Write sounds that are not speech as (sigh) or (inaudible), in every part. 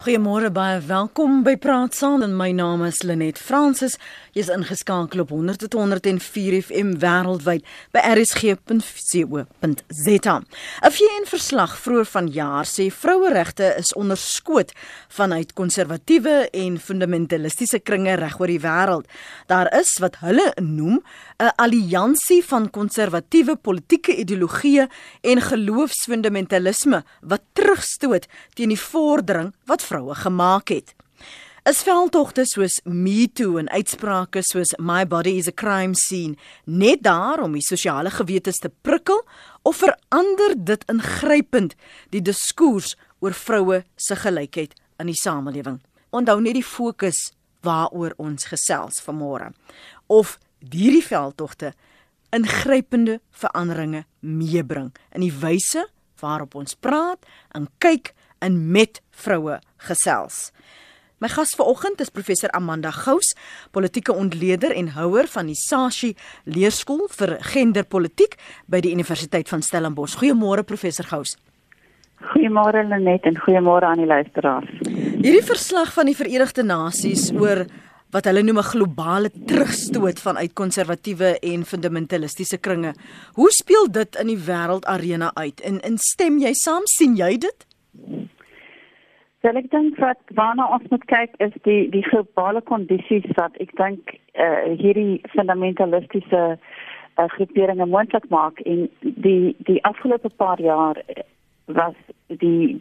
Goeiemôre baie welkom by Praat Saam en my naam is Lenet Fransis. Jy's ingeskakel op 100.104 FM wêreldwyd by rsg.co.za. 'n VN-verslag vroeër vanjaar sê vroueregte is onderskoot vanuit konservatiewe en fundamentalistiese kringe reg oor die wêreld. Daar is wat hulle noem 'n alliansie van konservatiewe politieke ideologieë en geloofsfundamentalisme wat terugstoot teen die vordering wat vroue gemaak het. Is veldtogte soos Me Too en uitsprake soos My Body is a Crime Scene net daar om die sosiale gewetes te prikkel of verander dit ingrypend die diskurs oor vroue se gelykheid in die samelewing? Onthou net die fokus waaroor ons gesels vanmôre. Of hierdie veldtogte ingrypende veranderinge meebring in die wyse waarop ons praat en kyk in met vroue gesels. My gas vanoggend is professor Amanda Gous, politieke ontleder en houer van die Sashi Leerskool vir Genderpolitiek by die Universiteit van Stellenbosch. Goeiemôre professor Gous. Goeiemôre Lenet en goeiemôre aan die luisteraars. Hierdie verslag van die Verenigde Nasies oor wat hulle noem 'n globale terugstoot vanuit konservatiewe en fundamentalistiese kringe. Hoe speel dit in die wêreldarena uit? En in stem jy saam? sien jy dit? Wel ek dink wat waarna ons moet kyk is die die globale kondisies wat ek dink uh, hierdie fundamentalistiese uh, groeperinge moontlik maak. En die die afgelope paar jaar was die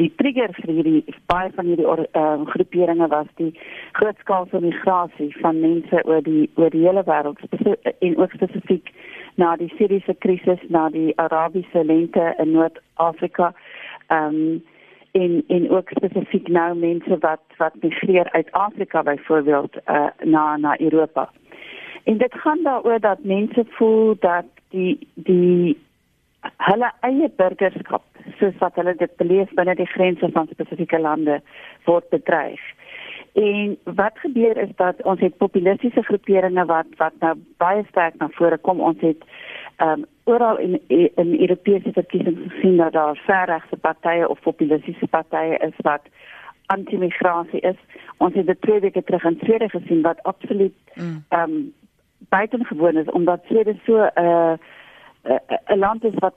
die trigger vir hierdie baie van hierdie uh, groeperinge was die grootskaalse migrasie van mense oor die oor die hele wêreld en ook spesifiek na die Syriese krisis na die Arabiese lente in Noord-Afrika. Um, en en ook spesifiek nou mense wat wat migreer uit Afrika byvoorbeeld uh, na na Europa. En dit gaan daaroor dat mense voel dat die die hulle eie burgerskap soos wat hulle dit beleef binne die grense van spesifieke lande word bedreig. En wat gebeur is dat ons het populistiese groeperinge wat wat nou baie sterk na vore kom. Ons het ehm um, oral in in Europese verkiesings gesien dat daar verregse partye of populistiese partye is wat anti-migrasie is. Ons het dit twee weke terug in Swede gesien wat absoluut mm. ehm mm. um, buitengewoon is omdat Swede so 'n uh, 'n land is wat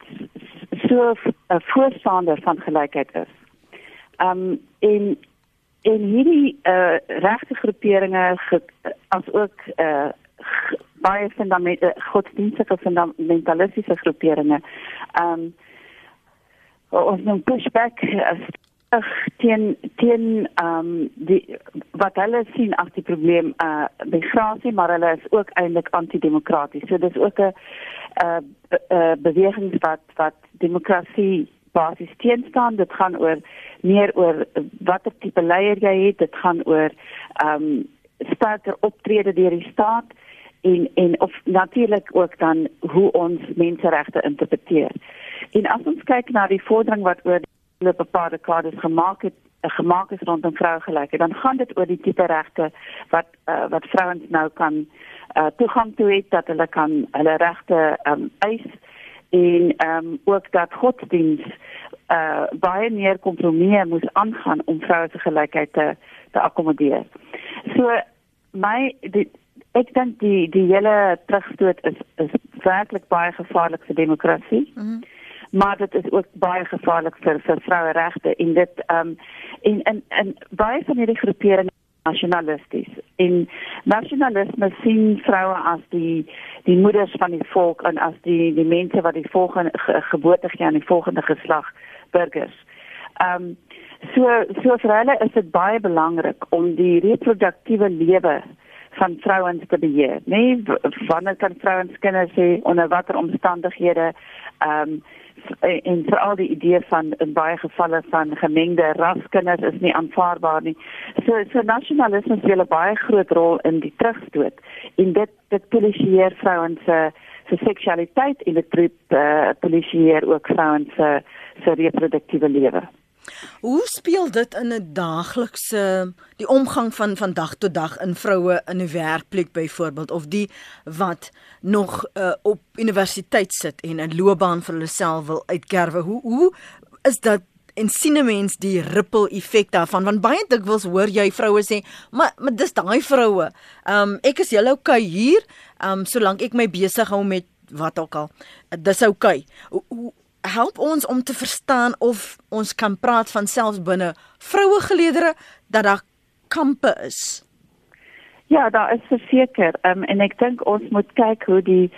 so 'n uh, voorstander van gelykheid is. Ehm um, en en hierdie uh, regte groeperinge as ook uh, baie fundamente godsdienstige fundamentalistiese groeperinge. Ehm um, ons noem pushback as teen teen ehm um, die wat hulle sien as die probleem eh uh, migrasie maar hulle is ook eintlik antidemokraties. So dis ook 'n eh uh, uh, beweging wat wat demokrasie basis teenstaan. Dit gaan oor meer oor watter tipe leier jy het. Dit gaan oor ehm um, sterker optrede deur die staat en en of natuurlik ook dan hoe ons menseregte interpreteer. En as ons kyk na die vordering wat oor die bepaalde kades gemaak het gemaak is rondom vrougelykheid dan gaan dit oor die tipe regte wat uh, wat vrouens nou kan uh, toegang toe het dat hulle kan hulle regte um, eis en um, ook dat godsdiens uh, baie meer kompromieë moet aangaan om vroue se gelykheid te te akkommodeer. So my die, ek dink die die hele terugstoot is is werklik baie gevaarlik vir demokrasie. Mm -hmm. Maar dit is ook baie gevaarlik vir vir vroueregte en dit ehm um, en en en baie van hierdie groeperinge nasionalisties. En nasionalisme sien vroue as die die moeders van die volk en as die die mense wat die volgende ge, geboorte gee aan die volgende geslag burgers. Ehm um, so so vir hulle is dit baie belangrik om die reproduktiewe lewe van vrouens te beheer. Nee, wanneer kan vrouens kinders hê onder watter omstandighede? Ehm um, en vir al die idee van in baie gevalle van gemengde raskinders is nie aanvaarbaar nie. So so nasionalisme speel 'n baie groot rol in die terugstoot en dit dit polisieer vrouens se se seksualiteit en dit uh, polisieer ook vrouens se se reproduktiewe lewe. Hoe speel dit in 'n daaglikse die omgang van van dag tot dag in vroue in 'n werkplek byvoorbeeld of die wat nog uh, op universiteit sit en 'n loopbaan vir hulself wil uitkerwe? Hoe hoe is dit en sien 'n mens die ripple effek daarvan want baie dikwels hoor jy vroue sê maar maar dis daai vroue. Um ek is julle okay hier, um solank ek my besig hou met wat ook al. Dis okay. Help ons om te verstaan of ons kan praat van selfs binne vroue geleedere dat daar kampe is. Ja, daar is verseker. Um, en ek dink ons moet kyk hoe die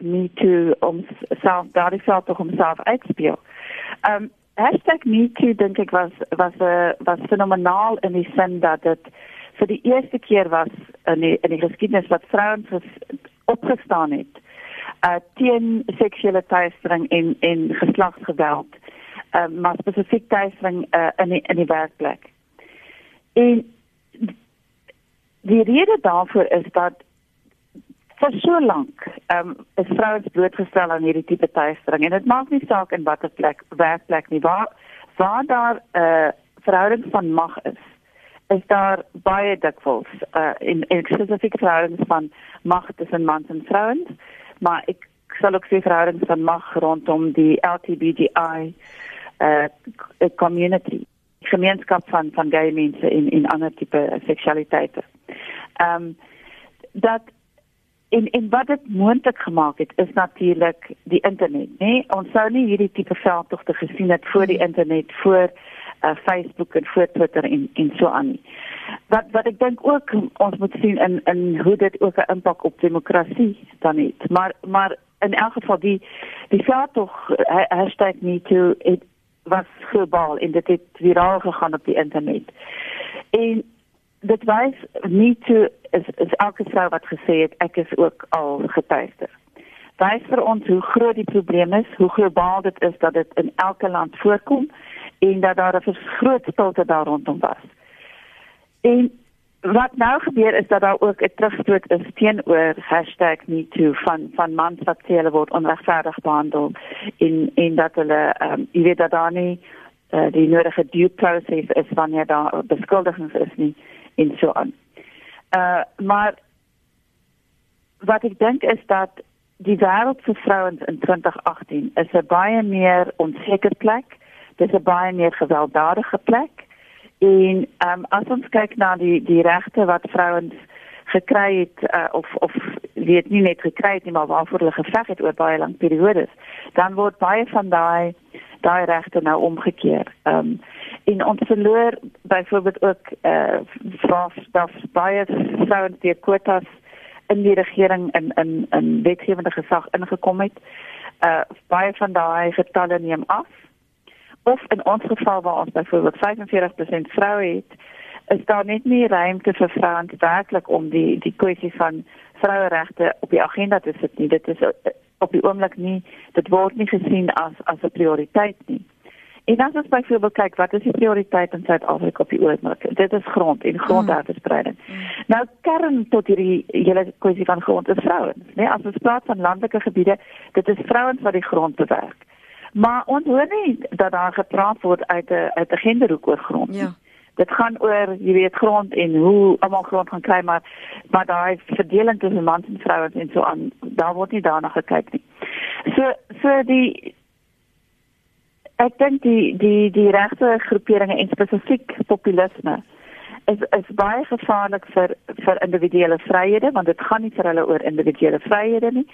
#MeToo om self daar self toch homself uitspeel. Um #MeToo dink ek was was 'n uh, was fenomenaal in die sin dat dit vir die eerste keer was in die, in die geskiedenis wat vrouens opgestaan het uh teen seksuele teistering en en geslagsgeweld. Um maar spesifiek teistering uh, in die, in die werkplek. En die rede daarvoor is dat vir so lank ehm um, is vrouens blootgestel aan hierdie tipe teistering en dit maak nie saak in watter plek werkplek nie waar waar daar 'n uh, verhouding van mag is is daar baie dikwels uh, in in spesifieke verhoudings van mag tussen mans en vrouens maar ek sal ook sê verhoudings van mag rondom die LGBTI uh community gemeenskap van van gay mense in in ander tipe seksualiteite. Ehm um, dat en en wat dit moontlik gemaak het is natuurlik die internet, né? Nee? Ons sou nie hierdie tipe veldtogte gesien het voor die internet, voor uh, Facebook en voor Twitter en en so aan nie. Wat wat ek dink ook ons moet sien in in hoe dit ook 'n impak op demokrasie dan het. Maar maar in elk geval die die veldtog #MeToo het was globaal en dit het viraal gegaan op die internet. En dit wys nie toe is is elke vrou wat gesê het ek is ook al getuister. Wys vir ons hoe groot die probleem is, hoe globaal dit is dat dit in elke land voorkom en dat daar 'n groot stilte daar rondom was. En wat nou gebeur is dat daar ook 'n terugstoot is teenoor #metoo van van mans wat sê hulle word onregverdig behandel en en dat hulle ehm um, jy weet dat daar nie uh, die nodige due process is wanneer daar beskuldigings is nie en so aan. Uh maar wat ek dink is dat die wêreld vir vrouens in 2018 is 'n baie meer onseker plek. Dit is 'n baie meer gewelddadige plek En ehm um, as ons kyk na die die regte wat vrouens gekry het uh, of of weet nie net gekry het nie maar waarvoor hulle geveg het oor baie lang periodes, dan word baie van daai daai regte nou omgekeer. Ehm um, en ons verloor byvoorbeeld ook eh uh, dat baie vrouens die kwotas in die regering in in in wetgewende gesag ingekom het. Eh uh, baie van daai getalle neem af of in ons geval waar ons byvoorbeeld 45% vroue het, is daar net nie ruimte vir vrouens werklik om die die kwessie van vroueregte op die agenda te sit nie. Dit is eh, op die oomblik nie, dit word nie gesien as as 'n prioriteit nie. En as ons byvoorbeeld kyk wat is die prioriteit in Suid-Afrika op die oomblik? Dit is grond en grondherverspreiding. Mm. Nou kern tot hierdie hele kwessie van grond is vrouens, né? Nee, as ons praat van landelike gebiede, dit is vrouens wat die grond bewerk. Maar ons hoor nie dat daar gepraat word uit 'n uit 'n genderhoek oor grond. Ja. Dit gaan oor, jy weet, grond en hoe almal grond gaan kry, maar maar daai verdeling tussen mans en vrouens en so aan, daar word nie daarna gekyk nie. So so die ek dink die die die regte groeperinge en spesifiek populisme is is baie gevaarlik vir vir individuele vryhede want dit gaan nie vir hulle oor individuele vryhede nie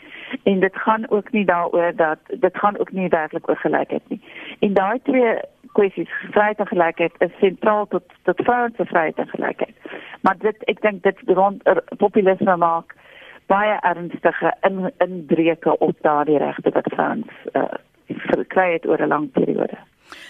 en dit gaan ook nie daaroor dat dit gaan ook nie werklik oor gelykheid nie. En daai twee kwessies, vryheid en gelykheid is sentraal tot tot vrouens se vryheid en gelykheid. Maar dit ek dink dit rond er, populisme maak baie ernstige in inbreuke op daardie regte wat vrouens uh, verkry het oor 'n lang periode.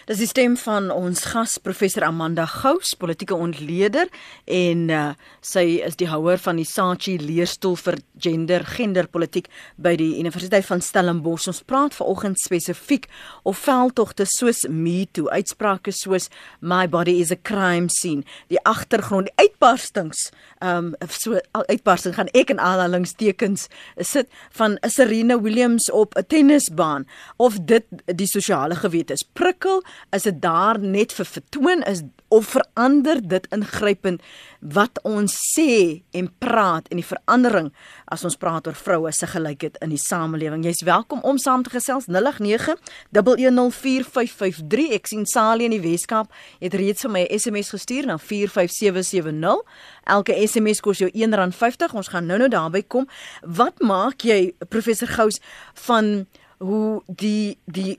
Dis die stem van ons gas professor Amanda Gous, politieke ontleder en uh, sy is die houer van die Saatchi leerstoel vir gender genderpolitiek by die Universiteit van Stellenbosch. Ons praat vanoggend spesifiek of veldtogte soos Me Too, uitsprake soos My body is a crime scene, die agtergrond, die uitbarstings, ehm um, so uitbarsting gaan ek in aanhalingstekens sit van Serena Williams op 'n tennisbaan of dit die sosiale gewete is. Prik ontwikkel? Is dit daar net vir vertoon is of verander dit ingrypend wat ons sê en praat en die verandering as ons praat oor vroue se gelykheid in die samelewing. Jy's welkom om saam te gesels 0891104553. Ek sien Salie in die Weskaap het reeds vir my 'n SMS gestuur na 45770. Elke SMS kos jou R1.50. Ons gaan nou-nou daarby kom. Wat maak jy professor Gous van hoe die die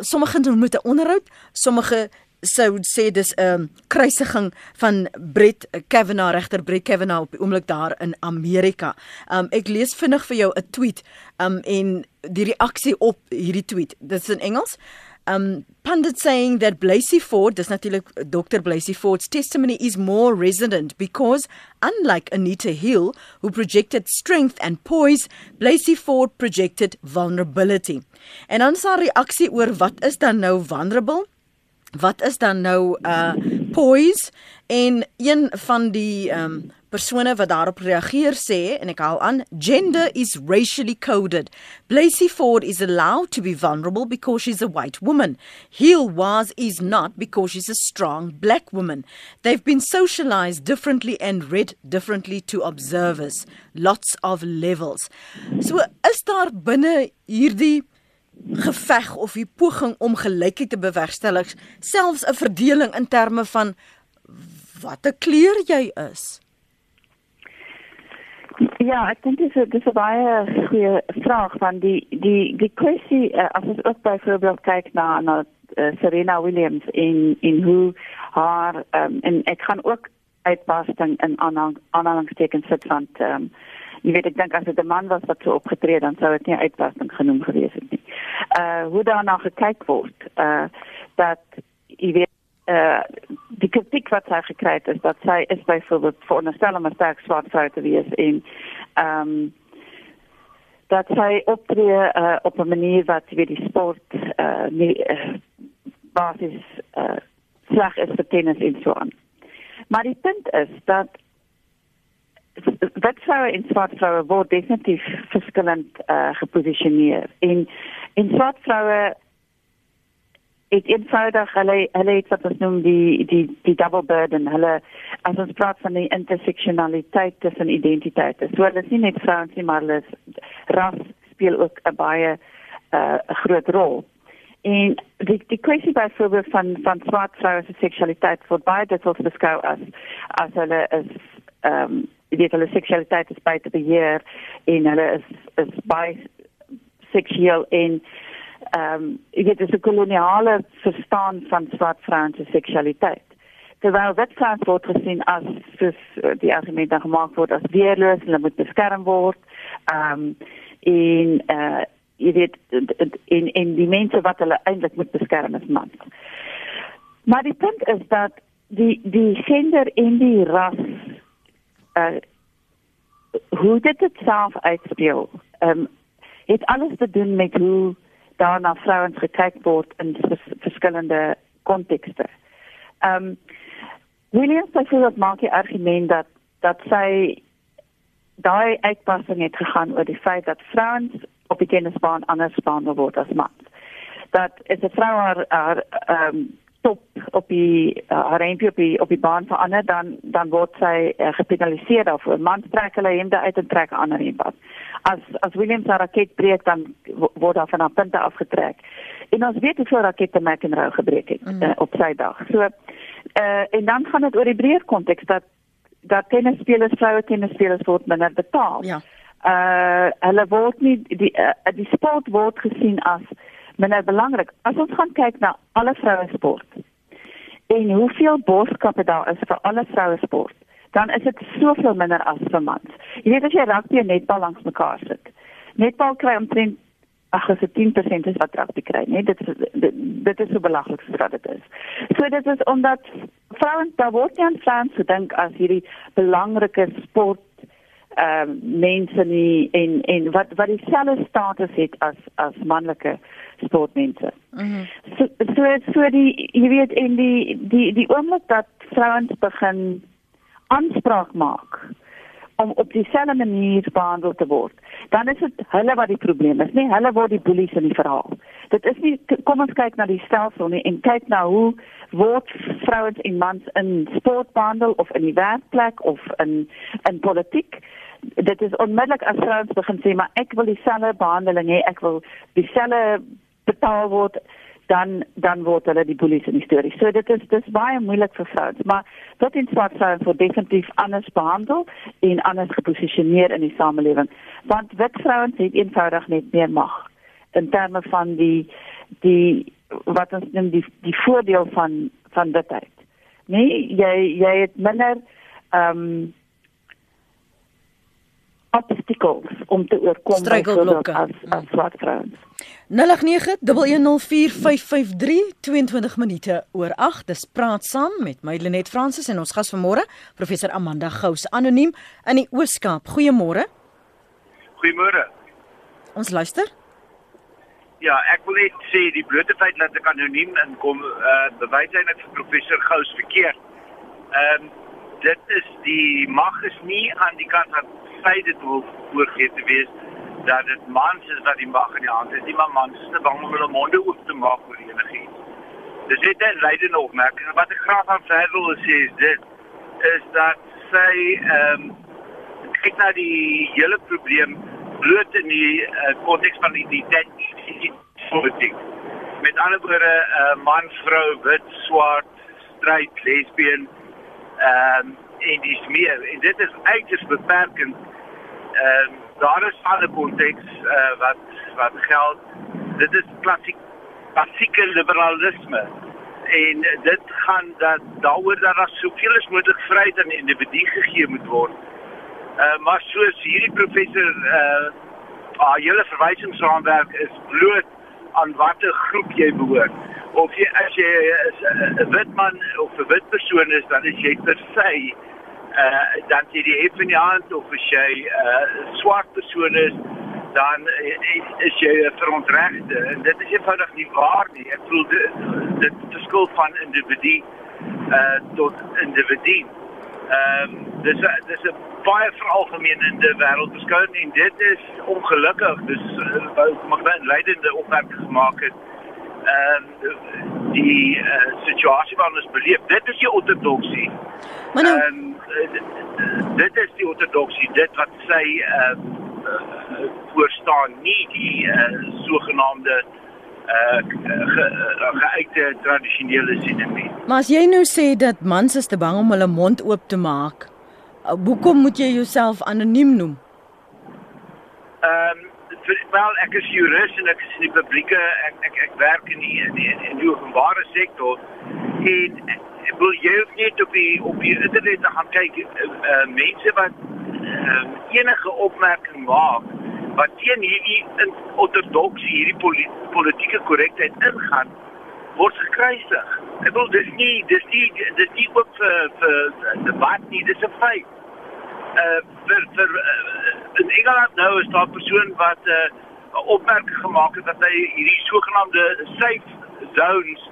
sommige noem dit 'n onderhoud, sommige sou sê dis 'n um, kruisiging van Brett Kavanaugh regter Brett Kavanaugh op die oomblik daar in Amerika. Um ek lees vinnig vir jou 'n tweet um en die reaksie op hierdie tweet. Dit is in Engels. Um pundit saying that Blasey Ford, Dr Blasey Ford's testimony is more resonant because unlike Anita Hill who projected strength and poise, Blasey Ford projected vulnerability. En dan sy reaksie oor wat is dan nou vulnerable? wat is dan nou uh poise en een van die um persone wat daarop reageer sê en ek haal aan gender is racially coded. Blasey Ford is allowed to be vulnerable because she's a white woman. Hill was is not because she's a strong black woman. They've been socialized differently and read differently to observers. Lots of levels. So is daar binne hierdie geveg of die poging om gelykheid te bewerkstellig, selfs 'n verdeling in terme van watter kleur jy is? Ja, ek dink dis 'n dis 'n baie goeie vraag van die die die kwessie uh, as ons ook byvoorbeeld kyk na na uh, Serena Williams in in hoe haar um, en ek gaan ook uitbarsting in aanhalingstekens sit van um, jy weet ek dink as dit 'n man was wat so opgetree dan sou dit nie uitbarsting genoem gewees het nie. Uh hoe daarna gekyk word uh dat jy weet uh die kritiek wat sy gekry het is dat sy is byvoorbeeld veronderstel om 'n sterk swart vrou te wees en ehm um, dat sy optree uh, op 'n manier wat weet die sport uh nie uh, basis uh sleg is vir tennis en so aan. Maar die punt is dat wat vroue en swart vroue word definitief verskillend uh, geposisioneer en en swart vroue het eenvoudig hulle hulle het wat ons noem die die die double burden. Hulle as ons praat van die interseksionaliteit tussen identiteite. So hulle is nie net vrouens nie maar hulle ras speel ook 'n baie 'n uh, groot rol. En die die kwessie byvoorbeeld van van swart vroue se seksualiteit word baie dit word beskou as as hulle is ehm um, weet hulle seksualiteit is baie te beheer en hulle is is baie seksueel en ehm um, jy weet dis 'n koloniale verstaan van swart vrouens se seksualiteit. Terwyl dit vrouens word gesien as soos eh, die argument dan gemaak word as weerloos, hulle moet beskerm word. Ehm um, en uh, jy weet in in die mense wat hulle eintlik moet beskerm is mans. Maar die punt is dat die die gender en die ras uh hoe dit dit self uitspeel. Ehm um, het alles te doen met hoe daarna vrouens gekyk word in vers verskillende kontekste. Ehm um, Williams sê vir dat maak die argument dat dat sy daai uitpassing het gegaan oor die feit dat vrouens op die tennisbaan anders behandel word as mans. Dat is 'n vrou haar ehm top op die uh, rempie op die op die baan verander dan dan word sy uh, gepenaliseer daarvoor. Man trek hulle hemde uit en trek ander hemp aan. As as Williams haar raket breek dan word daar van haar punte afgetrek. En ons weet hoeveel rakette McEnroe gebreek het mm. uh, op sy dag. So uh, en dan gaan dit oor die breër konteks dat dat tennisspelers vroue tennisspelers word minder betaal. Ja. Uh hulle word nie die uh, die sport word gesien as minder belangrik. As ons gaan kyk na alle vroue sport en hoeveel borskappe daar is vir alle vroue sport, dan is dit soveel minder as vir mans. Jy weet as jy rugby en netbal langs mekaar sit. Netbal kry omtrent ag as dit 10% is wat rugby kry, nee, dit is dit, dit is so belaglik so dat dit is. So dit is omdat vrouens daar word nie aan vrouens gedink as hierdie belangrike sport ehm uh, mense nie en en wat wat dieselfde status het as as manlike sportmense. Mhm. Mm so so so die jy weet en die die die oomblik dat vrouens begin aanspraak maak om op dieselfde manier behandel te word, dan is dit hulle wat die probleem is, nie hulle word die bullies in die verhaal. Dit is nie kom ons kyk na die stelsel nie en kyk na hoe word vrouens en mans in sport behandel of in die werkplek of in in politiek dit is onmiddellik as vrouens begin sê maar ek wil dieselfde behandeling hê ek wil dieselfde betaal word dan dan word hulle die polisie in die storie. So dit is dis baie moeilik vir vrouens, maar tot in swart vrouens word definitief anders behandel en anders geposisioneer in die samelewing. Want wit vrouens het eenvoudig net meer mag in terme van die die wat ons noem die die voordeel van van dit uit. Nee, jy jy het minder ehm um, obstacles om te oorkom as as swart vrouens. 0891104553 22 minute oor 8 dis praat saam met my Lenet Fransis en ons gas vanmôre professor Amanda Gous anoniem in die Ooskaap. Goeiemôre. Goeiemôre. Ons luister Ja ek wil net sê die blote feit dat ek anoniem inkom uh, bewys eintlik vir professor Gous verkeerd Ehm um, dit is die mag is nie aan die kant van sy dit wil voorgee te wees dat dit mans is wat die mag in die hand het. Die man mans is te bang om hulle monde oop te maak oor enigiets. Dis net 'n leidende opmerking. Wat ek graag aan sy wil sê is dit is dat sy ehm um, kyk na die hele probleem bloot in die uh, konteks van identiteit politiek. Met ander woorde, uh, man, vrou, wit, swart, stryd, lesbien, ehm um, en dis meer. En dit is uiters beperkend. Ehm um, daar is ander konteks uh, wat wat geld. Dit is klassiek klassieke liberalisme en dit gaan dat daaroor dat daar soveel as moontlik vryheid aan individue gegee moet word. Uh, maar soos hierdie professor uh haar hele verwysingsraamwerk is bloot aan watter groep jy behoort. Of jy as jy 'n wit man of 'n wit persoon is, dan is jy per se uh dan jy die hef in die hand. Of as jy 'n uh, swart persoon is dan is jy verontregte en dit is eenvoudig nie waar nie. Ek voel dit dit verskil van individu uh tot individu ehm um, dis a, dis 'n baie veralgemeenende wêreld beskouing en dit is ongelukkig. Dis wou uh, maar 'n leidende opmerking gemaak het ehm uh, die uh, situasie wat ons beleef dit is die ortodoksie Maar nou um, dit is die ortodoksie, dit wat sy ehm uh, uh, voorstaan, nie die uh, sogenaamde uh geuite ge tradisionele sinemie. Maar as jy nou sê dat mans is te bang om hulle mond oop te maak, uh, hoekom moet jy jouself anoniem noem? Ehm um, wel ek is jurist en ek is in die publieke ek ek ek werk in die in die, in die openbare sektor en wil jy ook net op die op die internet gaan kyk uh, uh, mense wat uh, enige opmerking maak wat teen hierdie ortodoksie hierdie poli politieke korrektheid ingaan word gekruisig. Ek wil dis nie dis nie dis nie ook vir vir debat nie, dis 'n feit. Uh vir vir uh, in Engeland nou is daar 'n persoon wat 'n uh, opmerking gemaak het dat hy hierdie sogenaamde safe zones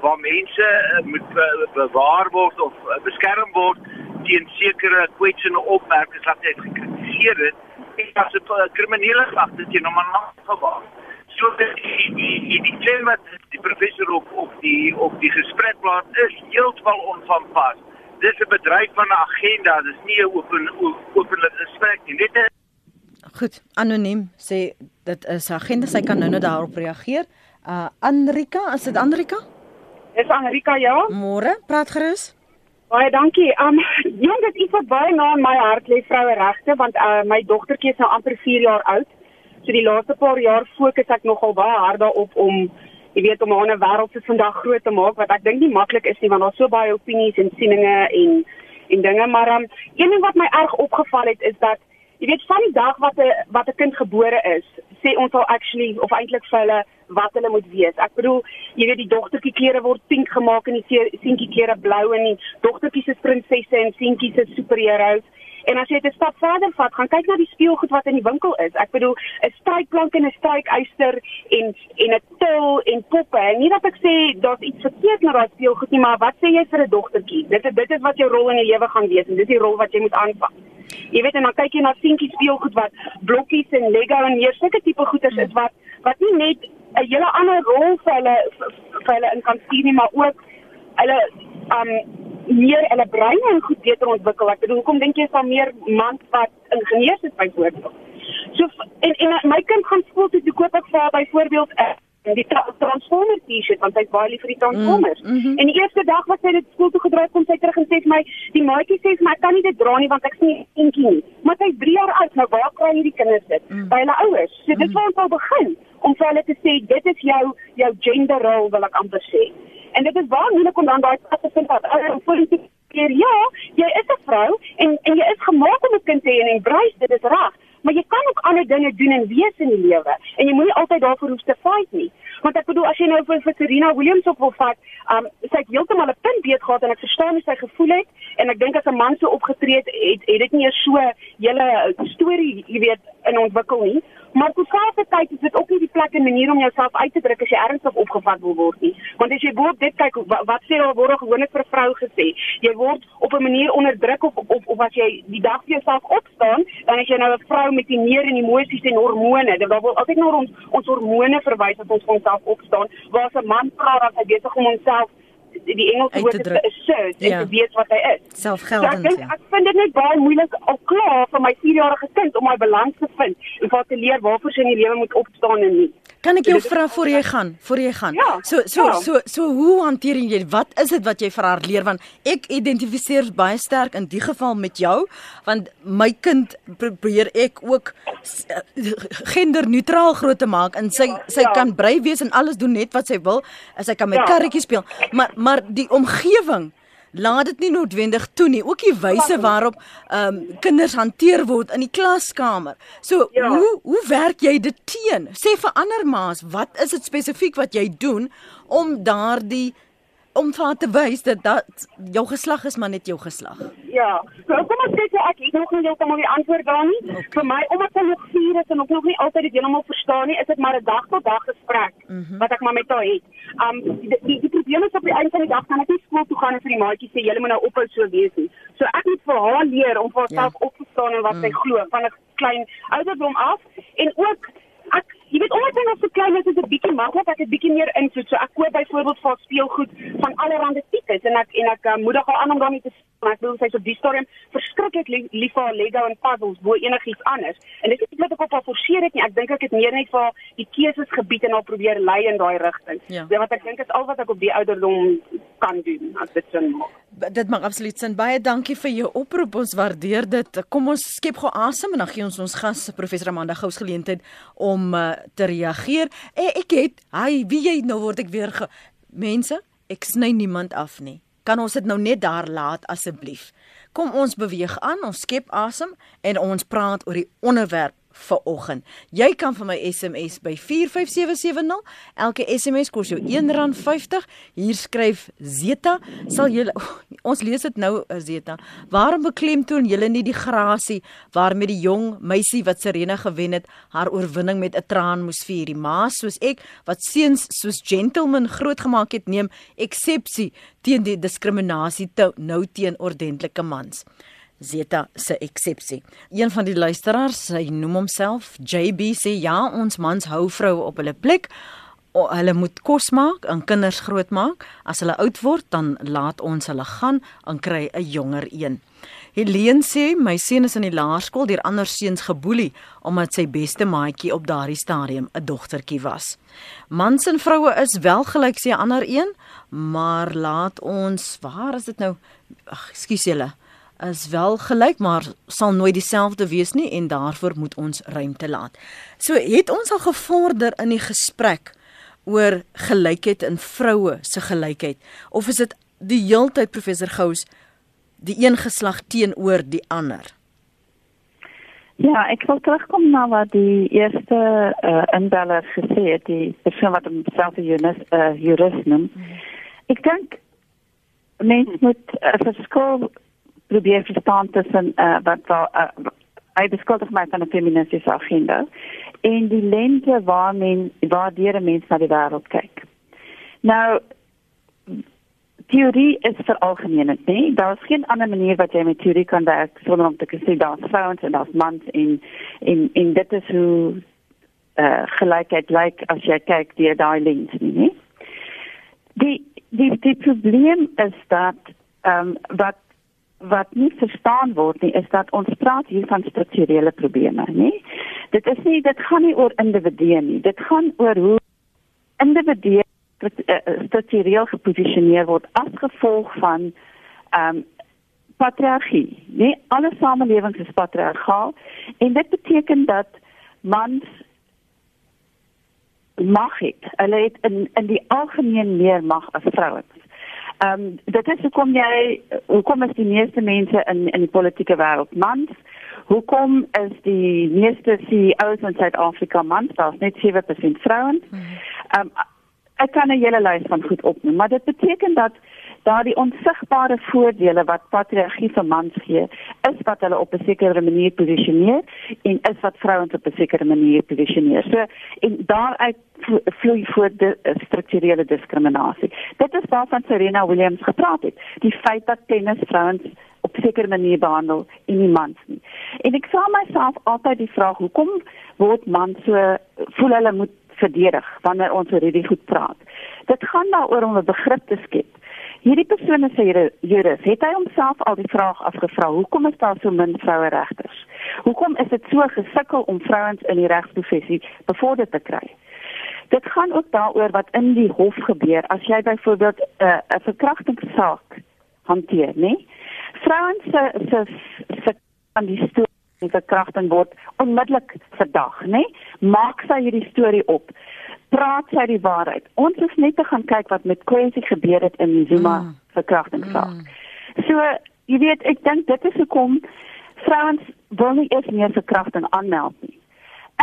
waar mense uh, moet uh, bewaar word of uh, beskerm word teen sekere kwetsende opmerkings wat hy gekritiseer het en as 'n kriminele sak dit jy normaal afgewaar. So die die die, die tema die professor op op die op die gesprekplaas is heeltemal onvanpas. Dis 'n bedryf van 'n agenda, dis nie 'n open openlike gesprek nie. Dit is Goed, anoniem sê dit is 'n agenda, sy kan nou-nou daarop reageer. Uh Andrika, is dit Andrika? Dis Anrika ja. Môre, praat gerus. Baie dankie. Um jong, dit is baie na in my hart lê vroue regte want uh my dogtertjie is nou amper 4 jaar oud. So die laaste paar jaar fokus ek nogal baie hard daarop om jy weet om haar 'n wêreld se vandag groot te maak wat ek dink nie maklik is nie want daar's so baie opinies en sieninge en en dinge maar um een ding wat my erg opgeval het is dat jy weet van die dag wat 'n wat 'n kind gebore is, sê ons al actually of eintlik vir hulle wat hulle moet wees. Ek bedoel, jy weet die dogtertjie klere word pink gemaak en die seentjie klere blou en die dogtertjie se prinsesse en seentjie se superheroes. En as jy dit stap verder vat, gaan kyk na die speelgoed wat in die winkel is. Ek bedoel, 'n strykplank en 'n strykyster en en 'n til en poppe. En nie dat ek sê daar's iets verkeerd met daai speelgoed nie, maar wat sê jy vir 'n dogtertjie? Dit is dit is wat jou rol in die lewe gaan wees en dis die rol wat jy moet aanpak. Jy weet en dan kyk jy na seentjie speelgoed wat blokkies en Lego en meer sulke tipe goeders is wat wat nie net 'n hele ander rol vir hulle vir hulle in kan sien nie, maar ook hulle um meer hulle brein en goed beter ontwikkel. Ek bedoel, hoekom dink jy is daar meer mans wat ingenieurs is byvoorbeeld? So en en my kind gaan skool toe, toe koop ek vir haar byvoorbeeld 'n en die tra Transformers T-shirt want hy's baie lief vir die Transformers. Mm, mm -hmm. En die eerste dag wat sy dit skool toe gedra het, kom sy terug en sê vir my, die maatjie sê vir my, ek kan nie dit dra nie want ek sien eentjie nie. Maar sy 3 jaar oud, nou waar kry hierdie kinders dit? Mm. By hulle ouers. So dit waar ons al begin om vir hulle te sê dit is jou jou gender role wil ek amper sê. En dit is waar moeilik om dan daai pas te vind wat ou politiek keer ja, jy is 'n vrou en en jy is gemaak om 'n kind te hê en embrace dit is reg maar jy kan ook ander dinge doen en wees in die lewe en jy moenie altyd daarvoor hoef te fight nie want ek bedoel as jy nou vir, vir Serena Williams op wil vat um, sy het heeltemal 'n punt beet gehad en ek verstaan hoe sy gevoel het en ek dink as 'n man so opgetree het het, het dit nie eers so hele storie jy weet in ontwikkel nie Maar terselfdertyd is dit ook nie die plek en manier om jouself uit te druk as jy ernstig opgevat wil word nie. Want as jy bo op dit kyk, wat, wat sê daar word gewoonlik vir vrou gesê? Jy word op 'n manier onderdruk of of of as jy die dag vir jouself opstaan, dan as jy nou 'n vrou met die meer en emosies en hormone, dan word altyd na ons ons hormone verwys as ons vir onsself opstaan, waar 'n man praat dat hy besig om homself die Engelse woord is assert ja. en te weet wat hy is. Selfgeldend. So ek, ja. ek vind dit net baie moeilik al klaar vir my 4-jarige kind om my balans te vind en vir te leer waarvoor sy in die lewe moet opstaan en nie. Kan ek jou vra voor jy gaan, voor jy gaan? Ja, so so ja. so so hoe hanteer jy wat is dit wat jy vir haar leer want ek identifiseer baie sterk in die geval met jou want my kind probeer ek ook genderneutraal groot te maak en sy ja, sy ja. kan brei wees en alles doen net wat sy wil, sy kan met ja. karretjies speel, maar maar die omgewing laat dit nie noodwendig toe nie. Ook die wyse waarop ehm um, kinders hanteer word in die klaskamer. So ja. hoe hoe werk jy dit teen? Sê vir ander ma's, wat is dit spesifiek wat jy doen om daardie om vir te wys dat dat jou geslag is maar net jou geslag. Ja. So kom ons sê ek het nog nie heeltemal die antwoord daar nie. Okay. Vir my omdat ek nog vier is en ook nog nie altyd dit heeltemal verstaan nie, is dit maar 'n dag tot dag gesprek mm -hmm. wat ek maar met haar het. Um die die, die probleem is op die einde van die dag kan ek nie skool toe gaan en vir die maatjie sê julle moet nou ophou so wees nie. So ek moet vir haar leer om vir haarself ja. op te staan en wat mm. sy glo van 'n klein ouderdom af en ook ek jy weet omdat hy nog so klein is, is dit 'n bietjie maklik ek het bietjie meer invloed. So ek koop byvoorbeeld vir speelgoed van allerlei tipes en ek en ek uh, moedig haar aan om daarmee te maar ek wil sê so die stadium verskriklik lief vir Lego en puzzles bo enigiets anders. En dit is nie dat ek op haar forceer het nie. Ek dink ek het meer net vir die keuses gebied en haar probeer lei in daai rigting. Ja. Wat ek dink is al wat ek op die ouderdom kan doen as dit sin maak. Dit maak absoluut sin. Baie dankie vir jou oproep. Ons waardeer dit. Kom ons skep gou asem en dan gee ons ons gas professor Amanda Gous geleentheid om uh, te reageer. E, ek het, hy, wie jy nou word ek weer ge, mense, ek sny niemand af nie. Kan ons dit nou net daar laat asseblief? Kom ons beweeg aan, ons skep asem en ons praat oor die onderwerp vir oggend. Jy kan vir my SMS by 45770. Elke SMS kos jou R1.50. Hier skryf Zeta, sal jy oh, (laughs) ons lees dit nou eh, Zeta. Waarom beklemtoon julle nie die grasie waarmee die jong meisie wat Serena gewen het, haar oorwinning met 'n traan moes vier? Die ma soos ek wat seuns soos gentleman grootgemaak het, neem eksepsie teen die diskriminasie nou teen ordentlike mans. Zeta se eksepsie. Een van die luisteraars, hy noem homself JB sê ja, ons mans hou vroue op hulle plek. O, hulle moet kos maak en kinders grootmaak. As hulle oud word, dan laat ons hulle gaan en kry 'n jonger een. Helene sê my seun is in die laerskool deur ander seuns geboelie omdat sy beste maatjie op daardie stadium 'n dogtertjie was. Mans en vroue is wel gelyk sê ander een, maar laat ons, waar is dit nou? Ag, ekskuus julle is wel gelyk maar sal nooit dieselfde wees nie en daarvoor moet ons ruimte laat. So het ons al gevorder in die gesprek oor gelykheid in vroue se gelykheid of is dit die heeltyd professor Gous die een geslag teenoor die ander? Ja, ek wil terugkom na wat die eerste uh, inbeller gesê het, die persoon wat homself 'n jurist, uh, jurist noem. Hmm. Ek dink mense moet 'n uh, verskil probeer verstaan tussen uh, wat wel uh, hy beskuldig my van 'n feministiese agenda en die lente waar men waar die mense na die wêreld kyk. Nou teorie is vir algemeenheid, nee, daar is geen ander manier wat jy met teorie kan werk sonder om te sê daar's vrouens en daar's mans en en en dit is hoe uh gelykheid lyk as jy kyk deur daai lens nie. nie? Die die die probleem is dat ehm um, wat wat nie verstaan word nie is dat ons praat hier van strukturele probleme, nê? Dit is nie dit gaan nie oor individue nie. Dit gaan oor hoe individue eh, struktureel geposisioneer word as gevolg van ehm um, patriargie. Nee, alle samelewings is patriargaal en dit beteken dat mans mag het. Hulle het in in die algemeen meer mag as vrouens. Ehm um, dit is hoekom jy hoekom is die meeste mense in in die politieke wêreld mans? Hoekom is die meeste CEO's in Suid-Afrika mans? Daar's net 7% vrouens. Mhm. Ehm um, ek kan 'n hele lys van goed opnoem, maar dit beteken dat daardie onsigbare voordele wat patriargie vir mans gee, is wat hulle op 'n sekere manier posisioneer en is wat vrouens op 'n sekere manier posisioneer. So en daaruit vloei voort die uh, strukturele diskriminasie. Dit is waarvan Serena Williams gepraat het, die feit dat tennis vrouens op 'n sekere manier behandel en nie mans nie. En ek vra myself altyd die vraag, hoekom word mans so voel hulle moet verdedig wanneer ons oor hierdie goed praat? Dit gaan daaroor om 'n begrip te skep Hierdie persone sê juris, het hy homself al die vraag afgevra, hoekom is daar so min vroue regters? Hoekom is dit so gesukkel om vrouens in die regsprofessie bevorder te kry? Dit gaan ook daaroor wat in die hof gebeur as jy byvoorbeeld 'n uh, 'n verkrachtingssaak hanteer, né? Vrouens se se se aan die storie verkrachting word onmiddellik verdag, né? Maak sy hierdie storie op praat sy die waarheid. Ons is net te gaan kyk wat met Quincy gebeur het in die Zuma mm. verkrachtingssaak. Mm. So, jy weet, ek dink dit is hoekom vrouens wil nie eens meer verkrachting aanmeld nie.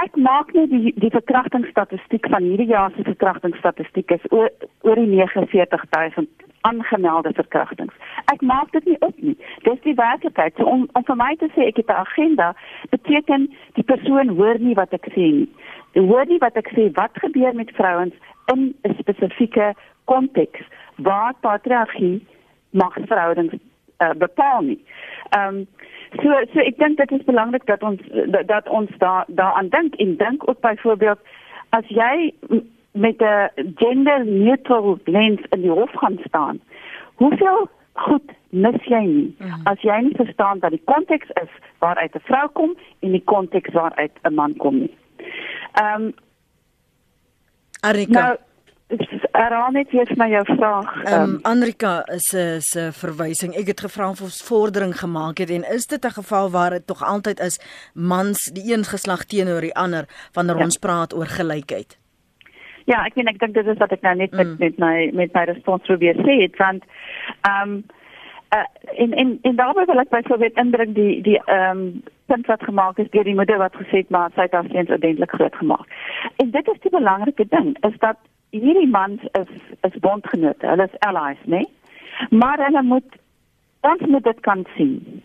Ek maak net die die verkrachtingsstatistiek van hierdie jaar se verkrachtingsstatistiek is oor oor die 49000 aangemelde verkrachtings. Ek maak dit nie op nie. Dis die werklikheid. So om om vir my te sê ek het 'n agenda, beteken die persoon hoor nie wat ek sê nie. Jy hoor nie wat ek sê wat gebeur met vrouens in 'n spesifieke konteks waar patriargie magsverhoudings uh, bepaal nie. Ehm um, so so ek dink dit is belangrik dat ons dat, dat ons daar daaraan dink en dink ook byvoorbeeld as jy met 'n gender neutral lens in die hof gaan staan. Hoeveel goed mis jy nie mhm. as jy nie verstaan dat die konteks is waaruit 'n vrou kom en die konteks waaruit 'n man kom nie. Ehm um, Arika. Nou, Herhaal net weer my jou vraag. Ehm um, Anrika is 'n se verwysing. Ek het gevra of ons vordering gemaak het en is dit 'n geval waar dit tog altyd is mans die een geslag teenoor die ander wanneer ja. ons praat oor gelykheid? Ja, ek meen ek dink dit is wat ek nou net met mm. met my met my respons probeer sê, want ehm um, uh, en en en daarby wil ek byvoorbeeld indruk die die ehm um, punt wat gemaak is deur die moeder wat gesê het maar sy het haar seuns ordentlik groot gemaak. En dit is die belangrike ding is dat hierdie mans is is bondgenote, hulle is allies, né? Nee? Maar hulle moet ons moet dit kan sien.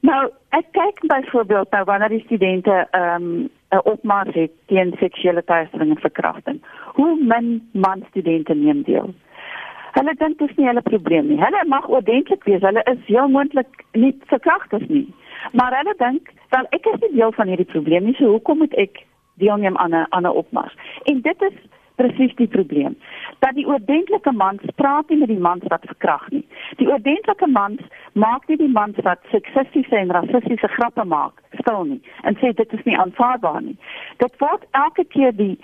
Nou, ek kyk byvoorbeeld nou wanneer die studente ehm um, 'n opmars het teen seksuele teistering en verkrachting. Hoe min man studente neem deel? Hulle dink dit is nie hulle probleem nie. Hulle mag ordentlik wees. Hulle is heel moontlik nie verkragters nie. Maar hulle dink, "Wel, ek is nie deel van hierdie probleem nie, so hoekom moet ek deelneem aan 'n aan 'n opmars?" En dit is presies die probleem. Dat die oordentlike man praat nie met die mans wat verkrag nie. Die oordentlike mans maak nie die mans wat seksistiese en rassistiese grappe maak stil nie en sê dit is nie aanvaarbaar nie. Dit word elke keer die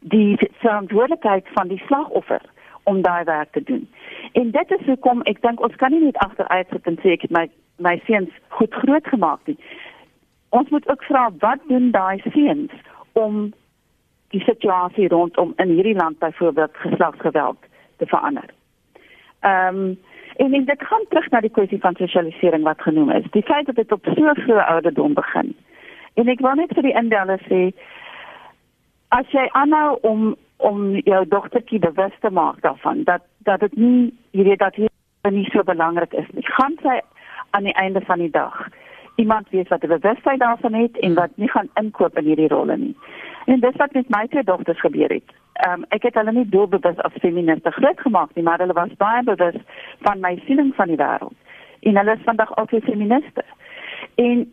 die verantwoordelikheid van die slagoffer om daai werk te doen. En dit is hoekom ek dink ons kan nie net agteruit sit en sê ek het my my seuns goed groot gemaak nie. Ons moet ook vra wat doen daai seuns om die situasie rondom in hierdie land byvoorbeeld geslagsgeweld te verander. Ehm um, en en dit gaan terug na die kwessie van sosialisering wat genoem is. Die feit dat dit op so vroeë ouderdom begin. En ek wil net vir die indellers sê as jy aanhou om om jou dogtertjie bewus te maak daarvan dat dat dit nie weet dat hier nie so belangrik is nie. Gaan sy aan die einde van die dag iemand wees wat 'n bewustheid daarvan het en wat nie gaan inkoop in hierdie rolle nie. En dis wat met my twee dogters gebeur het. Ehm um, ek het hulle nie doelbewus as feministe groot gemaak nie, maar hulle was baie bewus van my siening van die wêreld. En hulle is vandag ook feministe. En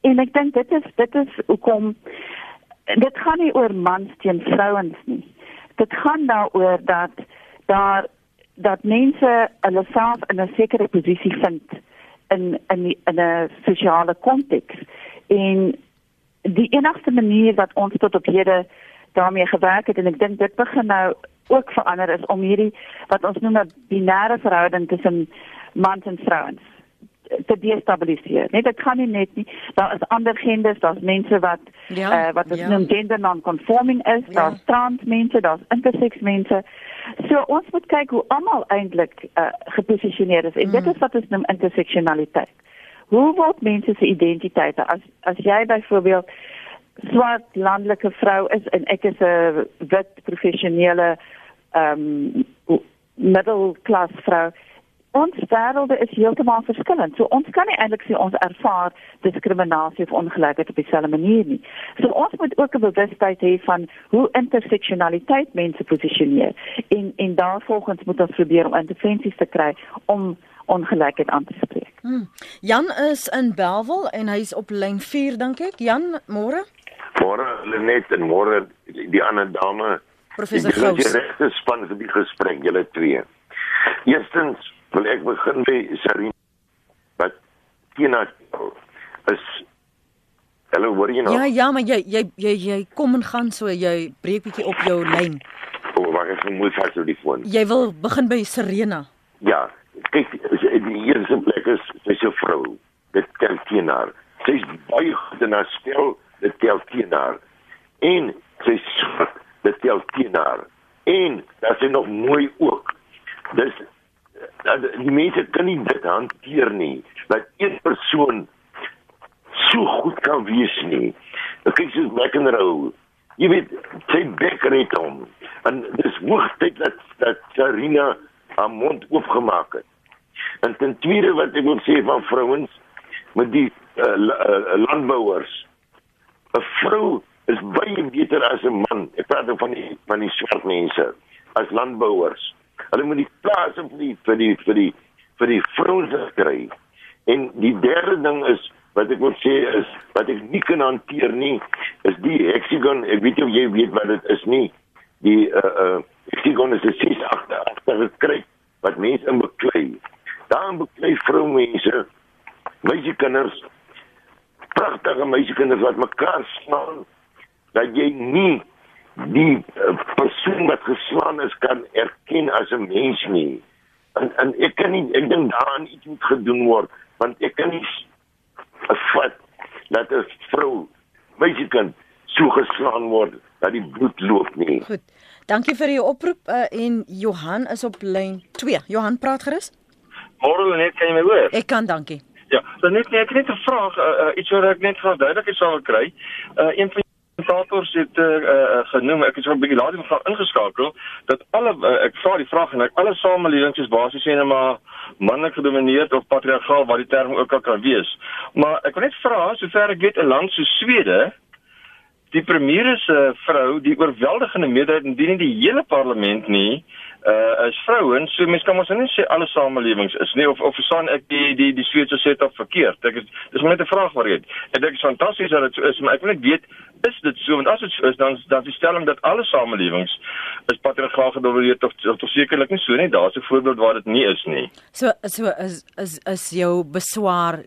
en ek dink dit is dit is hoekom dit gaan nie oor mans teen vrouens nie. Dit gaan daaroor dat daar dat mense hulle self in 'n sekere posisie vind in in die, in 'n sosiale konteks. En die enigste manier wat ons tot op hede daarmee gewerk het en ek dink dit begin nou ook verander is om hierdie wat ons noem 'n binêre verhouding tussen mans en vrouens te destabiliseer. Nee, dit kan nie net nie. Daar is ander genders, daar's mense wat ja, uh, wat ons ja. noem gender non-conforming is, ja. daar's trans mense, daar's intersex mense. So ons moet kyk hoe almal eintlik uh, geposisioneer is en mm. dit is wat ons noem interseksionaliteit. Hoe word mense se identiteite as as jy byvoorbeeld swart landelike vrou is en ek is 'n wit professionele ehm um, middelklas vrou ons wêrelde is heeltemal verskillend. So ons kan nie eintlik sê ons ervaar diskriminasie of ongelykheid op dieselfde manier nie. So ons moet ook 'n bewustheid hê van hoe interseksionaliteit mense posisioneer en en daarvolgens moet ons probeer om intervensies te kry om ongelykheid aan te spreek. Hmm. Jan is in Belwel en hy's op lyn 4 dink ek. Jan, môre? Môre Lenet en môre die ander dame. Professor Gous. Jy het 'n span vir die gesprek, julle twee. Eerstens wil ek begin by Sarina wat Tina is Hallo, hoor jy nou? Ja, ja, maar jy jy jy jy kom en gaan so jy breek bietjie op jou lyn. O, oh, wag ek moet vas op die foon. Jy wil begin by Serena. Ja, kyk, die eerste plek is sy's 'n vrou. Dit tel teen haar. Sy's baie goed in haar spel, dit tel teen haar. En sy's swak, dit tel teen haar. En dat sy nog mooi ook. Dis die mense kan nie dit hanteer nie dat een persoon so goed kan wees nie. Ek kyk soos McEnroe. Jy weet, sy bekker het hom. En dis hoogtyd dat dat Sarina haar mond oopgemaak het. En ten tweede wat ek wil sê van vrouens met die uh, landbouers. 'n Vrou is baie beter as 'n man. Ek praat van die van die swart mense as landbouers. Hulle moet die plase vir die vir die vir die vir die vrouens kry. En die derde ding is wat ek wil sê is wat ek nie kan hanteer nie is die hexagon. Ek weet of jy weet wat dit is nie. Die uh uh hexagon is 'n ses agter agter gekry wat mense in beklei. Daar beklei vroumense, meisiekinders, pragtige meisiekinders wat mekaar slaan dat jy nie die uh, persoon wat geslaan is kan erken as 'n mens nie. En en ek kan nie ek dink daaraan iets moet gedoen word want ek kan nie vat dat 'n vrou meisie kan so geslaan word dat die bloed loop nie. Goed. Dankie vir jou oproep uh, en Johan is op lyn 2. Johan praat gerus. Môre net kan jy my hoor? Ek kan, dankie. Ja, dan net net 'n vraag uh, uh, iets wat ek net gou duidelik sou kry. Uh, een van kommentators het uh, uh, genoem ek het so 'n bietjie later nog ingeskakel dat alle uh, ek vra die vraag en ek alle samelewings is basies net maar manlik gedomineer of patriargaal wat die term ook al kan wees. Maar ek wil net vra sover ek weet 'n land so Swede die premier is 'n uh, vrou die oorweldigende meerderheid indien nie die hele parlement nie uh as vrouens so mense kan ons nie sê alle samelewings is nie of of verstaan ek die die die Swetse sê dit verkeerd? Ek is dis net 'n vraag maar ek dink dit is fantasties dat dit so is maar ek wil net weet is dit so? Want as dit so is dan dan die stelling dat alle samelewings is patriargaal gedomineer tog tog sekerlik nie so nie. Daar's 'n voorbeeld waar dit nie is nie. So so is is is jou beswaar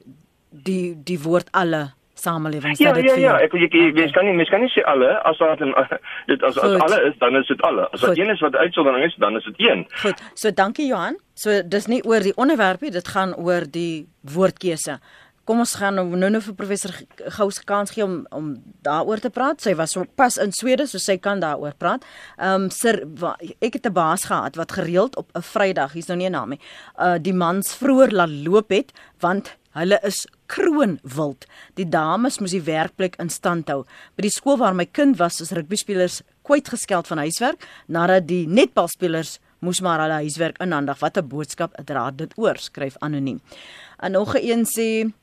die die woord alle samelewings ja, dat dit Ja ja ja, ek ek ek okay. kan nie mens kan nie sê alle as daar (laughs) dit as, as alle is dan is dit alle. As daar een is wat uitsondering is, dan is dit een. Goed. So dankie Johan. So dis nie oor die onderwerp nie, dit gaan oor die woordkeuse. Kom ons gaan nou nou, nou vir professor Gous kans gee om om daaroor te praat. Sy was pas in Swede, so sy kan daaroor praat. Ehm um, sir ek het 'n baas gehad wat gereeld op 'n Vrydag, hier's nou nie 'n naam nie, uh die mans vroeër laat loop het want Hulle is kroonwild. Die dames moes die werkplek in stand hou. By die skool waar my kind was, is rugbyspelers kwytgeskeld van huiswerk nadat die netbalspelers moes maar hulle huiswerk inhandig. Wat 'n boodskap dra dit oor, skryf anoniem. En nog 'n een sê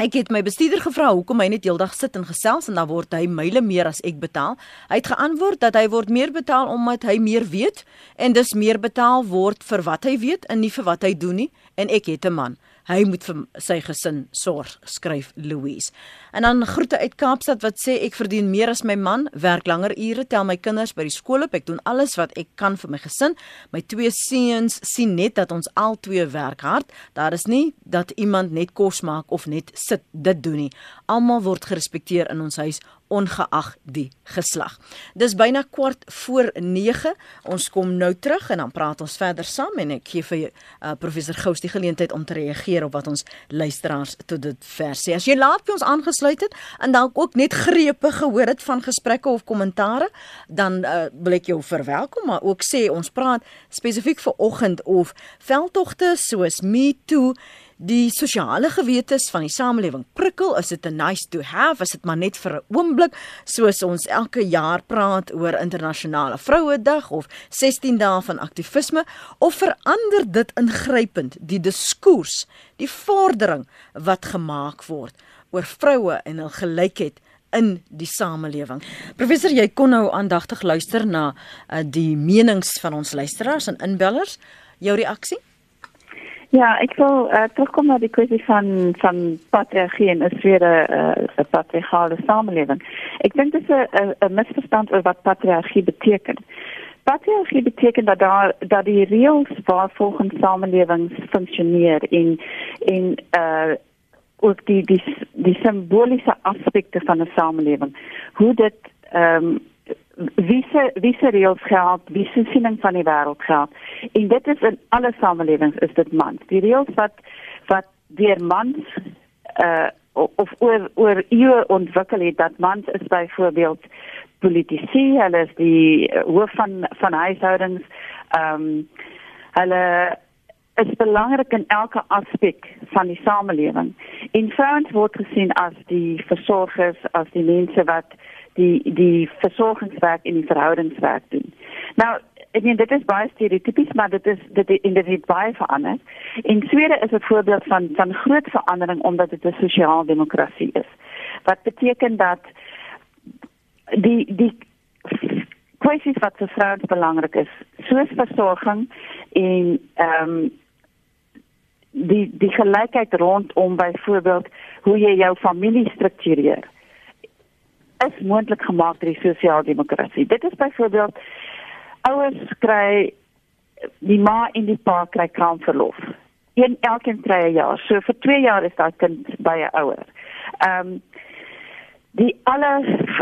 Ek het my bestuurder gevra hoekom hy net heeldag sit en gesels en dan word hy myle meer as ek betaal. Hy het geantwoord dat hy word meer betaal omdat hy meer weet en dus meer betaal word vir wat hy weet en nie vir wat hy doen nie en ek het 'n man. Hy moet vir sy gesin sorg, skryf Louise. En dan groete uit Kaapstad wat sê ek verdien meer as my man, werk langer ure, tel my kinders by die skool op, ek doen alles wat ek kan vir my gesin. My twee seuns sien net dat ons al twee werk hard. Daar is nie dat iemand net kos maak of net sit dit doen nie. Almal word gerespekteer in ons huis ongeag die geslag. Dis byna kwart voor 9. Ons kom nou terug en dan praat ons verder saam en ek gee vir uh, professor Gous die geleentheid om te reageer op wat ons luisteraars tot dit vers sê. As jy laat by ons aangesluit het en dalk ook net grepe gehoor het van gesprekke of kommentare, dan uh, wil ek jou verwelkom, maar ook sê ons praat spesifiek vir oggend of veldtogte soos Me Too die sosiale gewetes van die samelewing prikkel is dit 'n nice to have is dit maar net vir 'n oomblik soos ons elke jaar praat oor internasionale vrouedag of 16 dae van aktivisme of verander dit ingrypend die diskurs die vordering wat gemaak word oor vroue en hul gelykheid in die samelewing. Professor, jy kon nou aandagtig luister na uh, die menings van ons luisteraars en inbellers. Jou reaksie? Ja, ik wil uh, terugkomen naar de kwestie van, van patriarchie en een tweede uh, patriarchale samenleving. Ik denk dat er een, een misverstand over wat patriarchie betekent. Patriarchie betekent dat, daar, dat die regels waar volgens samenleving functioneren in, in uh, ook die, die, die symbolische aspecten van de samenleving, hoe dit um, wie se wie se reëls geld, wie se siening van die wêreld geld. En dit is in alle samelewings is dit mans. Die reëls wat wat deur mans uh of oor oor eeue ontwikkel het dat mans is byvoorbeeld politici, hulle is die uh, hoof van van huishoudings. Ehm um, hulle is belangrik in elke aspek van die samelewing. En vrouens word gesien as die versorgers, as die mense wat die die versorgingswerk en die verhoudingswerk doen. Nou, ek meen dit is baie stereotypies, maar dit is dit in die baie verander. In Swede is 'n voorbeeld van van groot verandering omdat dit 'n sosiale demokrasie is. Wat beteken dat die die kwessies wat vir vrouens belangrik is, soos versorging en ehm um, die die gelykheid rondom byvoorbeeld hoe jy jou familie struktureer is moontlik gemaak deur die sosiaaldemokrasie. Dit is byvoorbeeld ouers kry die ma en die pa kry kraamverlof. Een elkeen kry 'n jaar. So vir 2 jaar is daai kind by 'n ouer. Ehm um, die alle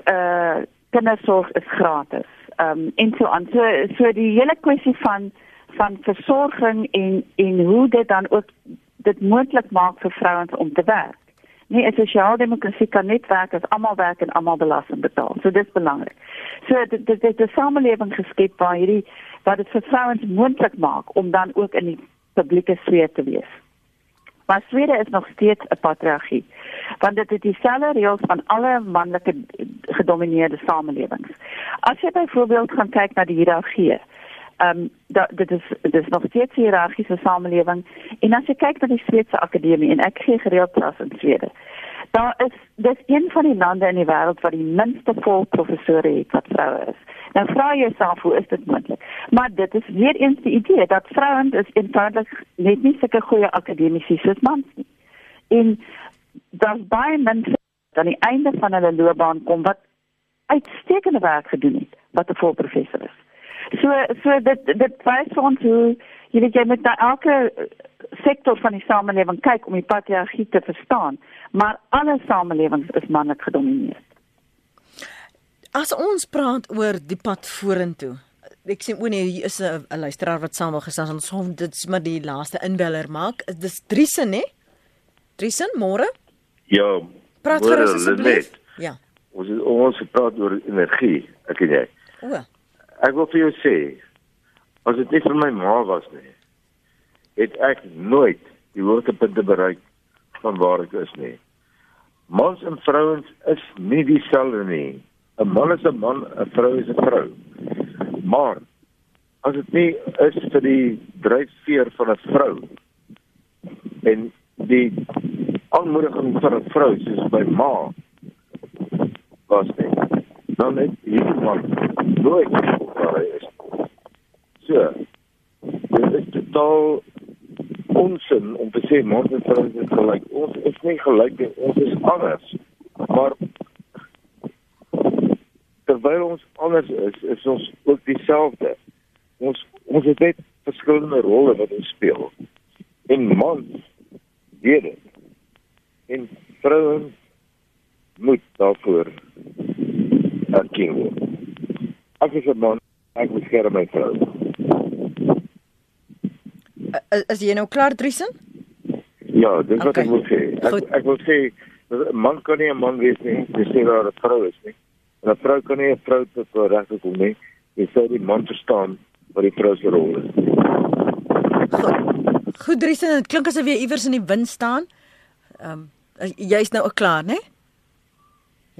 eh uh, kindersorg is gratis. Ehm um, en so aan. So so die hele kwessie van van versorging en en hoe dit dan ook dit moontlik maak vir vrouens om te werk. Nee, 'n sosiaaldemokrasie kan net werk as almal werk en almal belasting betaal. So dis belangrik. So dit dit dit 'n samelewing geskep waar hierdie wat dit vir vrouens moontlik maak om dan ook in die publieke sfeer te wees. Maar Swede is nog steeds 'n patriargie. Want dit het dieselfde reëls van alle manlike gedomeineerde samelewings. As jy byvoorbeeld gaan kyk na die hiërargie, ehm um, dat dit is dit is nog steeds 'n hiërargiese samelewing en as jy kyk na die Sweedse akademie en ek gee gereeld klas in Swede. Daar is dis een van die lande in die wêreld wat die minste vol professore het wat vroue is. Nou vra jy jouself hoe is dit moontlik? Maar dit is weer eens die idee dat vrouens is eenvoudig net nie sulke goeie akademici soos mans nie. En daar's baie mense aan die einde van hulle loopbaan kom wat uitstekende werk gedoen het wat 'n vol professor is. So so dit dit wys vir ons hoe jy weet jy moet na elke sektor van die samelewing kyk om die patriargie te verstaan, maar alle samelewings is manlik gedomeineer. As ons praat oor die pad vorentoe. Ek sien o nee, hier is 'n luisteraar wat saam wil gesels ons hoef dit is maar die laaste inbeller maak. Dis Driesen hè? Driesen, môre? Ja. Praat gerus asseblief. Ja. Ons ons praat oor energie, ek en jy. O. Ek wil vir jou sê, as dit nie vir my ma was nie, het ek nooit die hoogtepunte bereik van waar ek is nie. Mans en vrouens is nie dieselfde nie. 'n Man is 'n man, 'n vrou is 'n vrou. Maar as dit nie is vir die dryfveer van 'n vrou en die aanmoediging van 'n vrou soos by ma was nie dan net hierdie man nooit waar hy is. So, dit is totaal onsin om te sê en vrouens is gelyk. Ons is nie gelyk nie, ons is anders. Maar terwyl ons anders is, is ons ook dieselfde. Ons ons het net verskillende rolle wat ons speel. En mans weet dit. En vrouens moet daarvoor erken word. Ek is 'n man, ek beskerm my vrou. Is, is jy nou klaar Driesen? Ja, dis wat Okay. ek wil sê. Goed. Ek ek wil sê 'n man kan nie 'n man wees nie, dis nie waar 'n vrou is nie. En 'n vrou kan nie 'n vrou te regte kom nie. Jy sê die man verstaan wat die vrou se rol is. Goed. Goed Driesen, dit klink asof jy iewers in die wind staan. Ehm um, jy's nou ook klaar, né?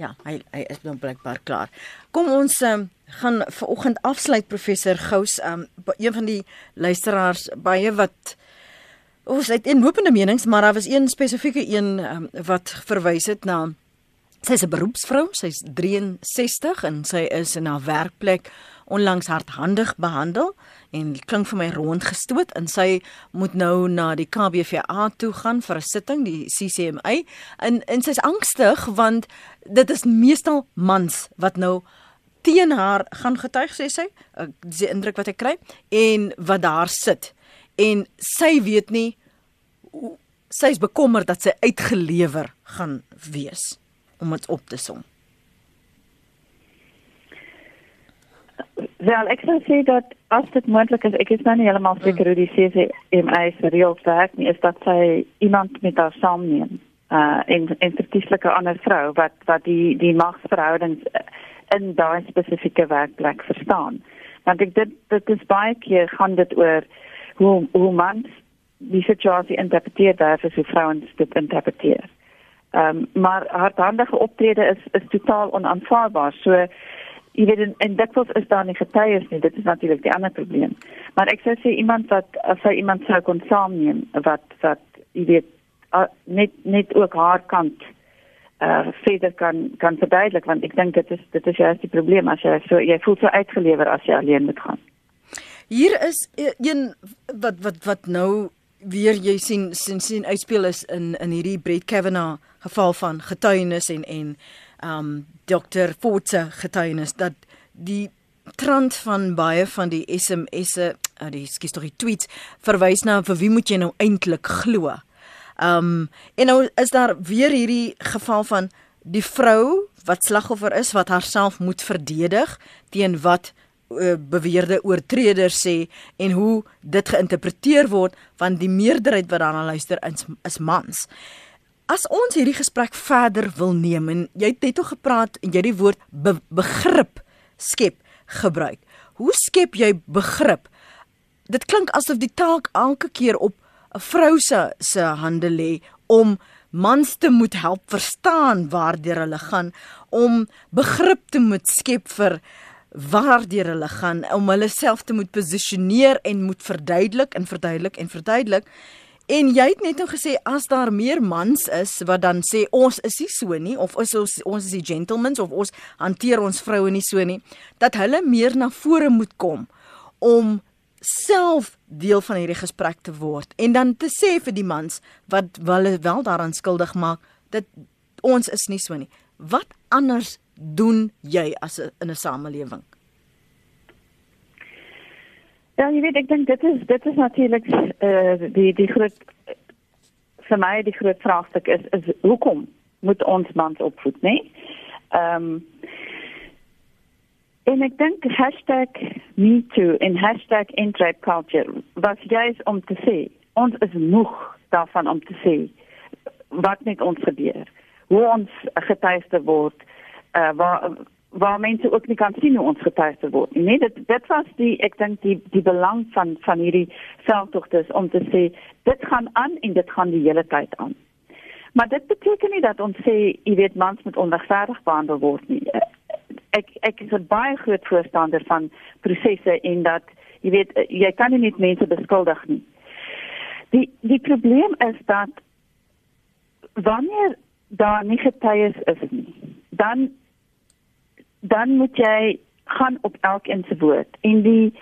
Ja, hy hy is nou blykbaar klaar. Kom ons um, gaan vanoggend afsluit professor Gous, um een van die luisteraars baie wat ons het inlopende menings, maar daar was een spesifieke een um, wat verwys het na sy's 'n beroepsvrou, sy's 63 en sy is in haar werkplek onlangs hardhandig behandel en klink vir my rondgestoot en sy moet nou na die KBVA toe gaan vir 'n sitting, die CCMA. En en sy's angstig want dit is meestal mans wat nou teen haar gaan getuig sê sy. Ek dis die indruk wat ek kry en wat daar sit. En sy weet nie hoe- sy is bekommerd dat sy uitgelewer gaan wees om dit op te som. Wel, ek sou sê dat as dit moontlik is, ek is nou nie heeltemal seker hoe die CCMA se reëls werk nie, is dat sy iemand met haar saamneem. Uh en en verkieslik 'n ander vrou wat wat die die magsverhoudings in daai spesifieke werkplek verstaan. Want ek dit dit is baie keer gaan dit oor hoe hoe mans die situasie interpreteer versus hoe vrouens dit interpreteer. Ehm um, maar hardhandige optrede is is totaal onaanvaarbaar. So jy weet en, en dikwels is daar nie getuies nie. Dit is natuurlik die ander probleem. Maar ek sou sê iemand wat as hy iemand sou kon saamneem wat wat jy weet uh, net net ook haar kant uh verder kan kan verduidelik want ek dink dit is dit is juist die probleem as jy so jy voel so uitgelewer as jy alleen moet gaan. Hier is e- een wat wat wat nou weer jy sien sien sien uitspeel is in in hierdie Brett Kavanaugh geval van getuienis en en um Dr. Ford se getuienis dat die trant van baie van die SMS'e, uh, die skus tog die tweets verwys na vir wie moet jy nou eintlik glo? Um en nou is daar weer hierdie geval van die vrou wat slagoffer is wat haarself moet verdedig teen wat uh, beweerde oortreders sê en hoe dit geïnterpreteer word want die meerderheid wat daarna luister is, is mans. As ons hierdie gesprek verder wil neem en jy het net al gepraat en jy die woord be, begrip skep gebruik. Hoe skep jy begrip? Dit klink asof die taak elke keer op 'n vrou se se hande lê om mans te moet help verstaan waardeur hulle gaan, om begrip te moet skep vir waardeur hulle gaan, om hulle self te moet posisioneer en moet verduidelik en verduidelik en verduidelik. En jy het net nou gesê as daar meer mans is wat dan sê ons is nie so nie of is ons ons is die gentlemen of ons hanteer ons vroue nie so nie dat hulle meer na vore moet kom om self deel van hierdie gesprek te word en dan te sê vir die mans wat hulle wel daaraan skuldig maak dat ons is nie so nie. Wat anders doen jy as 'n in 'n samelewing? Ja, jy weet ek dink dit is dit is natuurlik eh uh, die die groot vir my die groot vraagstuk is is hoekom moet ons mans opvoed, nê? Ehm um, en ek dink #MeToo en #InTradeCulture was juist om te sê ons is moeg daarvan om te sê wat met ons gebeur. Hoe ons getuister word uh, waar waar mense ook nie kan sien hoe ons getuister word nie. Nee, dit dit was die ek dink die die belang van van hierdie selftogtes om te sê dit gaan aan en dit gaan die hele tyd aan. Maar dit beteken nie dat ons sê jy weet mans moet onregverdig behandel word nie. Ek ek is 'n baie groot voorstander van prosesse en dat jy weet jy kan nie net mense beskuldig nie. Die die probleem is dat wanneer daar nie getuies is nie, dan dan moet jy gaan op elkeen se woord en die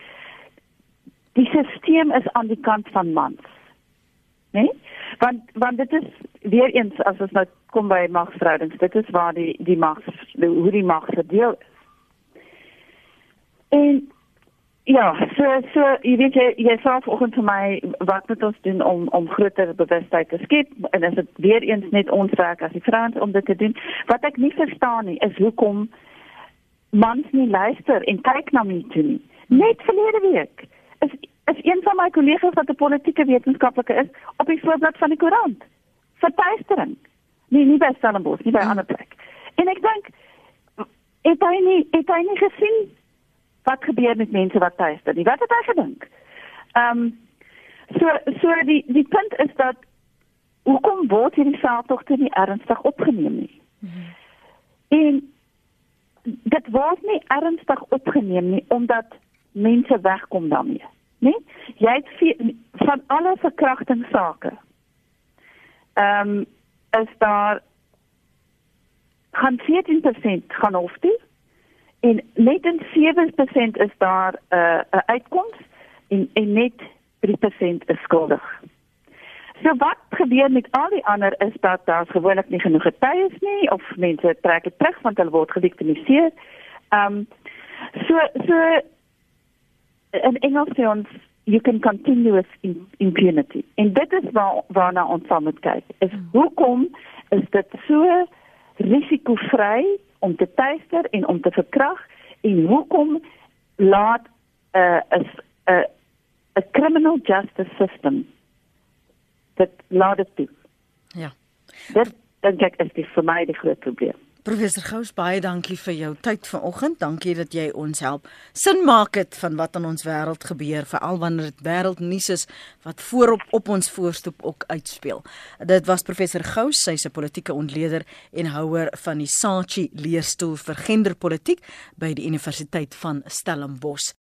die stelsel is aan die kant van mans. né? Nee? Want want dit is weer eens as ons nou kom by magsverhoudings, dit is waar die die mag hoe die mag verdeel is. En ja, so so jy weet jy jy sê vanoggend vir my wat moet ons doen om om groter bewustheid te skep en is dit weer eens net ons werk as die vrouens om dit te doen. Wat ek nie verstaan nie is hoekom mans nie luister en kyk na my toe nie. Net verlede week is is een van my kollegas wat 'n politieke wetenskaplike is op die voorblad van die koerant. Vertuistering. Nee, nie by Stellenbosch, nie by 'n hmm. ander plek. En ek dink het hy nie het hy nie gesien wat gebeur met mense wat tuister nie. Wat het hy gedink? Ehm um, so so die die punt is dat hoekom word hierdie veldtogte nie ernstig opgeneem nie? Mm -hmm. En dit word nie ernstig opgeneem nie omdat mense wegkom daarmee, né? Jy het vier, van alle verkrachtingssake. Ehm um, is daar gaan 14% gaan hof toe en net in 7% is daar 'n uh, uitkoms en en net 3% is skuldig. So wat gebeur met al die ander is dat daar gewoonlik nie genoeg getuies nie of mense trek dit terug want hulle word geviktimiseer. Ehm um, so so in Engels sê ons you can continue with impunity. En dit is waar waarna ons van moet kyk. Is hoekom is dit so risikovry om te tuister en om te verkrag en hoekom laat 'n uh, 'n 'n criminal justice system dit laat dit toe. Ja. Dit dink ek is die vir my die groot probleem. Professor Gous baie dankie vir jou tyd vanoggend. Dankie dat jy ons help sin maak dit van wat in ons wêreld gebeur, veral wanneer dit wêreldnuus is wat voorop op ons voorstoep ook uitspeel. Dit was professor Gous, sy's 'n politieke ontleder en houer van die Saatchi leerstoel vir genderpolitiek by die Universiteit van Stellenbosch.